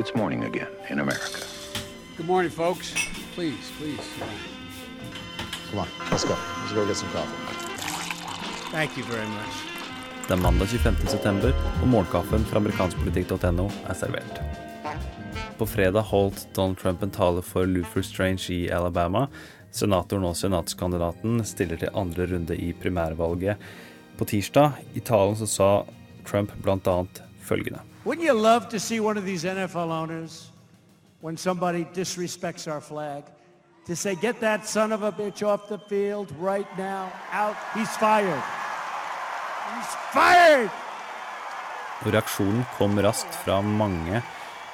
it's morning again in America. Good morning, folks. Please, please. Come on, let's go. Let's go get some coffee. Thank you very much. Det er mandag 25.9, og morgenkaffen fra amerikanskpolitikk.no er servert. På fredag holdt Donald Trump en tale for Luther Strange i Alabama. Senatoren og senatskandidaten stiller til andre runde i primærvalget. På tirsdag i talen så sa Trump bl.a. følgende. Wouldn't you love to see one of these NFL owners, when somebody disrespects our flag, to say, get that son of a bitch off the field right now, out, he's fired. He's fired! Reaksjonen kom raskt fra mange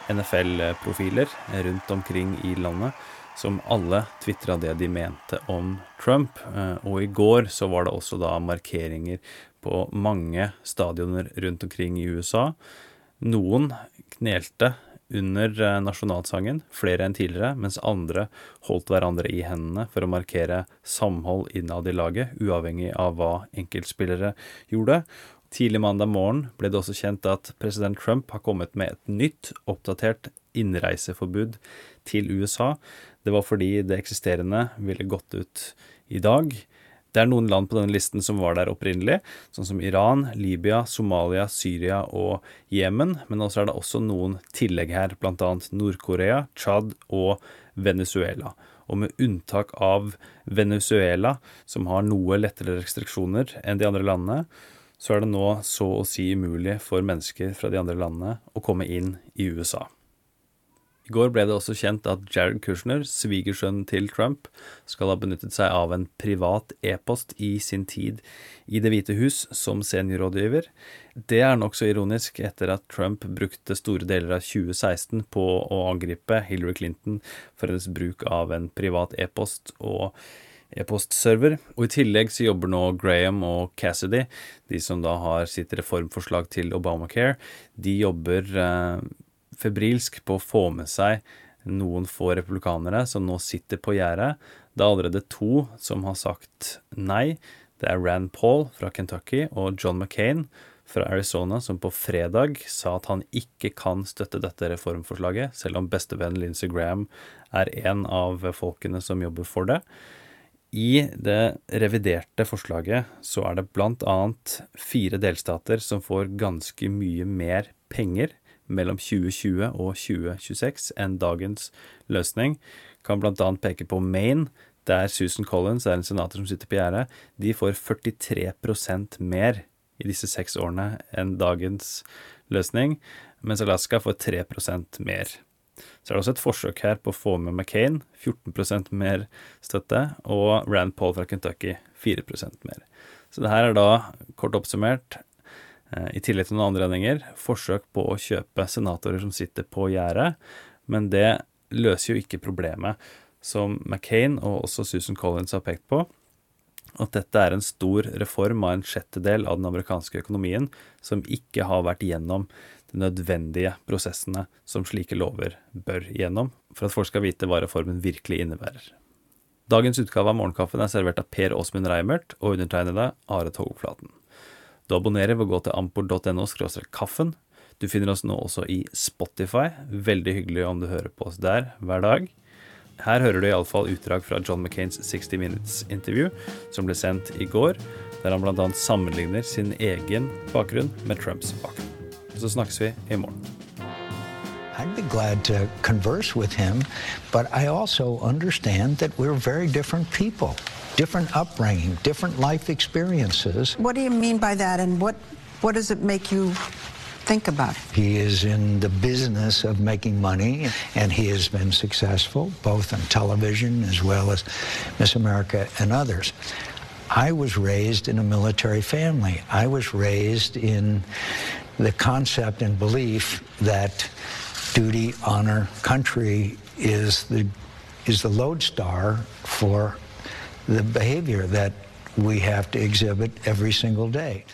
NFL-profiler rundt omkring i landet, som alle tvitra det de mente om Trump. Eh, og i går så var det også da markeringer på mange stadioner rundt omkring i USA. Noen knelte under eh, nasjonalsangen, flere enn tidligere, mens andre holdt hverandre i hendene for å markere samhold innad i laget, uavhengig av hva enkeltspillere gjorde. Tidlig mandag morgen ble det også kjent at president Trump har kommet med et nytt, oppdatert innreiseforbud til USA. Det var fordi det eksisterende ville gått ut i dag. Det er noen land på denne listen som var der opprinnelig, sånn som Iran, Libya, Somalia, Syria og Jemen. Men også er det også noen tillegg her, bl.a. Nord-Korea, Tsjad og Venezuela. Og med unntak av Venezuela, som har noe lettere restriksjoner enn de andre landene, så er det nå så å si umulig for mennesker fra de andre landene å komme inn i USA. I går ble det også kjent at Jared Kushner, svigersønnen til Trump, skal ha benyttet seg av en privat e-post i sin tid i Det hvite hus som seniorrådgiver. Det er nokså ironisk etter at Trump brukte store deler av 2016 på å angripe Hillary Clinton for hennes bruk av en privat e-post og e-postserver. Og i tillegg så jobber nå Graham og Cassidy, de som da har sitt reformforslag til Obamacare, de jobber eh, febrilsk på å få med seg noen få republikanere som nå sitter på gjerdet. Det er allerede to som har sagt nei. Det er Rand Paul fra Kentucky og John McCain fra Arizona, som på fredag sa at han ikke kan støtte dette reformforslaget, selv om bestevennen Lindsey Graham er en av folkene som jobber for det. I det reviderte forslaget så er det blant annet fire delstater som får ganske mye mer penger mellom 2020 og 2026 enn dagens løsning. Kan bl.a. peke på Maine, der Susan Collins er en senator som sitter på gjerdet. De får 43% mer i disse seks årene enn dagens løsning, mens Alaska får 3% mer. Så er det også et forsøk her på å få med McCain, 14% mer støtte, og Rand Paul fra Kentucky 4% mer. Så det her er da, kort oppsummert, I tillegg til noen andre endringer, forsøk på å kjøpe senatorer som sitter på gjerdet, men det løser jo ikke problemet som McCain og også Susan Collins har pekt på, at dette er en stor reform av en sjettedel av den amerikanske økonomien som ikke har vært gjennom de nødvendige prosessene som slike lover bør gjennom, for at folk skal vite hva reformen virkelig innebærer. Dagens utgave av Morgenkaffen er servert av Per Åsmund Reimert og undertegnede Are Togflaten. Du abonnerer ved å gå til ampor.no kaffen. Du finner oss nå også i Spotify. Veldig hyggelig om du hører på oss der hver dag. Her hører du iallfall utdrag fra John McCains 60 Minutes-intervju, som ble sendt i går, der han bl.a. sammenligner sin egen bakgrunn med Trumps bakgrunn. Så snakkes vi i morgen. I'd be glad to converse with him, but I also understand that we're very different people. Different upbringing, different life experiences. What do you mean by that, and what, what does it make you think about? He is in the business of making money, and he has been successful, both on television as well as Miss America and others. I was raised in a military family. I was raised in the concept and belief that duty, honor, country is the is the lodestar for the behavior that we have to exhibit every single day.